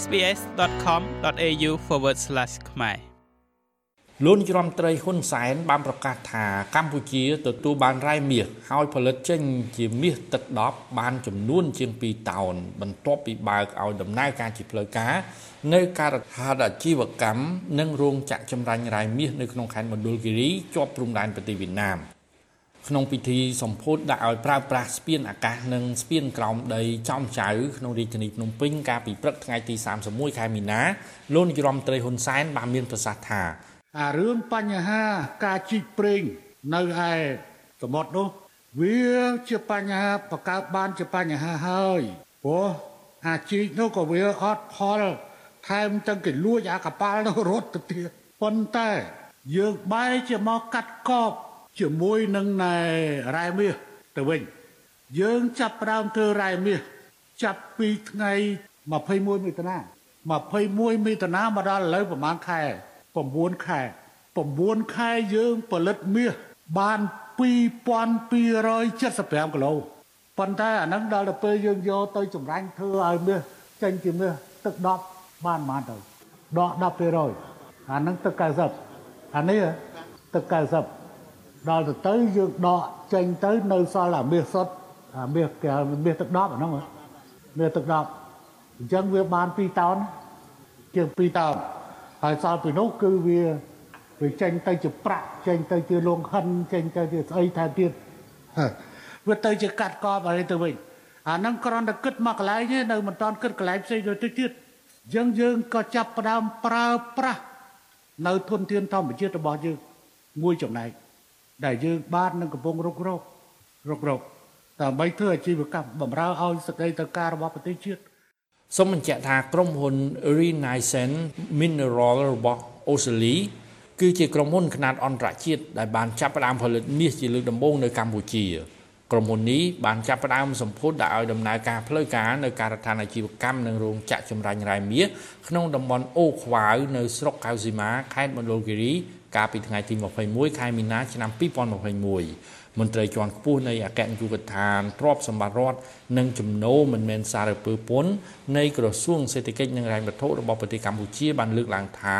sbs.com.au/ ខ្មែរលោកនាយរដ្ឋមន្ត្រីហ៊ុនសែនបានប្រកាសថាកម្ពុជាទទួលបានរ៉ែមាសហើយផលិតចេញជាមាសទឹកដប់បានចំនួនជាង2តោនបន្ទាប់ពីបើកឲ្យដំណើរការជាផ្លូវការនៅការដ្ឋានអាជីវកម្មនិងរោងចក្រចម្រាញ់រ៉ែមាសនៅក្នុងខេត្តមណ្ឌលគិរីជាប់ព្រំដែនប្រទេសវៀតណាម ក្នុងពិធីសម្ពោធដាក់ឲ្យប្រើប្រាស់ស្ពានអាកាសនិងស្ពានក្រោមដីចំចៅក្នុងរាជធានីភ្នំពេញកាលពីព្រឹកថ្ងៃទី31ខែមីនាលោកនាយរដ្ឋមន្ត្រីហ៊ុនសែនបានមានប្រសាសន៍ថាអារឿងបញ្ហាការជីកប្រេងនៅឯសមុទ្រនោះវាជាបញ្ហាបកើបបានជាបញ្ហាហើយព្រោះអាជីកនោះក៏វាអត់ផលថែមទាំងគេលួចអាកប៉ាល់នោះរត់ទៅទៀតប៉ុន្តែយើងបែរជាមកកាត់កប ជាមួយនឹងណែរ៉ែមាសទៅវិញ យើងចាប់ផ្ដើមធ្វើរ៉ែមាសចាប់ពីថ្ងៃ21មិថុនា21មិថុនាមកដល់ឥឡូវប្រហែលខែ9ខែ9ខែយើងផលិតមាសបាន2275គីឡូប៉ុន្តែអាហ្នឹងដល់ទៅពេលយើងយកទៅចម្រាញ់ធ្វើឲ្យមាសចេញជាមាសទឹក10បានប៉ុន្មានទៅដក10%អាហ្នឹងទឹក90អានេះទឹក90 ដល់ទៅទៅយើងដកចេញទៅនៅសល់អាមាសសុទ្ធអាមាសគេមាសទឹក10អាហ្នឹងមាសទឹក10អញ្ចឹងវាបាន2តោនជាង2តោនហើយសល់ពីនោះគឺវាវាចេញទៅជាប្រាក់ចេញទៅជាលងហិនចេញទៅជាស្អីថែមទៀតវាទៅជាកាត់កបអីទៅវិញអាហ្នឹងគ្រាន់តែគិតមកកន្លែងទេនៅមិនតាន់គិតកន្លែងផ្សេងទៅទៀតយើងយើងក៏ចាប់ផ្ដើមប្រើប្រាស់នៅធនធានធម្មជាតិរបស់យើងមួយចំណែក ដែលយើងបាននឹងកំពុងរុករករករកដើម្បីធ្វើអាជីវកម្មបម្រើឲ្យសក្តីទៅការរបស់ប្រទេសជាតិសូមបញ្ជាក់ថាក្រុមហ៊ុន Renaissance Mineral របស់អូស្ត្រាលីគឺជាក្រុមហ៊ុនខ្នាតអន្តរជាតិដែលបានចាប់ផ្ដើមផលិតមាសជាលើកដំបូងនៅកម្ពុជាក្រុមហ៊ុននេះបានចាប់ផ្ដើមសម្ពោធដាក់ឲ្យដំណើរការផ្លូវការនៅការដ្ឋានអាជីវកម្មនិងរោងចក្រចម្រាញ់រ៉ែមាសក្នុងតំបន់អូខ្វាវនៅស្រុកកៅស៊ីម៉ាខេត្តមណ្ឌលគិរី កាលពីថ្ងៃទី21ខែមីនាឆ្នាំ2021មន្ត្រីជាន់ខ្ពស់នៃអគ្គនាយកដ្ឋានទ្រព្យសម្បត្តិរដ្ឋនិងចំណូលមិនមែនសារពើពន្ធនៃក្រសួងសេដ្ឋកិច្ចនិងហិរញ្ញវត្ថុរបស់ប្រទេសកម្ពុជាបានលើកឡើងថា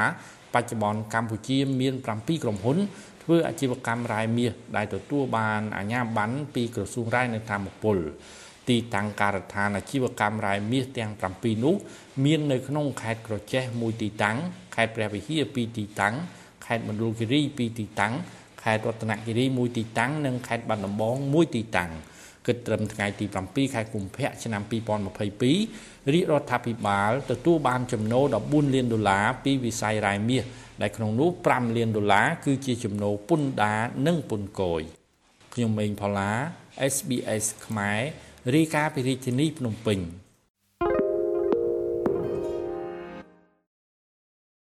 បច្ចុប្បន្នកម្ពុជាមាន7ក្រុមហ៊ុនធ្វើអាជីវកម្មរ៉ែមាសដែលទទួលបានអាជ្ញាប័ណ្ណពីក្រសួងរ៉ែនិងធម្មពលទីតាំងការដ្ឋានអាជីវកម្មរ៉ែមាសទាំង7នោះ មាននៅក្នុងខេត្តក្រចេះមួយទីតាំងខេត្តព្រះវិហារ2ទីតាំង ខេត្តមណ្ឌលគិរី2ទីតាំងខេត្តរតនគិរីមួយទីតាំងនិងខេត្តបាត់ដំបងមួយទីតាំងគិតត្រឹមថ្ងៃទី7ខែកុម្ភៈឆ្នាំ2022រាជរដ្ឋាភិបាលទទួលបានចំណូល14លានដុល្លារពីវិស័យរ៉ែមាសដែលក្នុងនោះ5លានដុល្លារគឺជាចំណូលពន្ធដារនិងពន្ធគយខ្ញុំម៉េងផល្លា SBS ខ្មែររាយការណ៍ពីរាជធានីភ្នំពេញ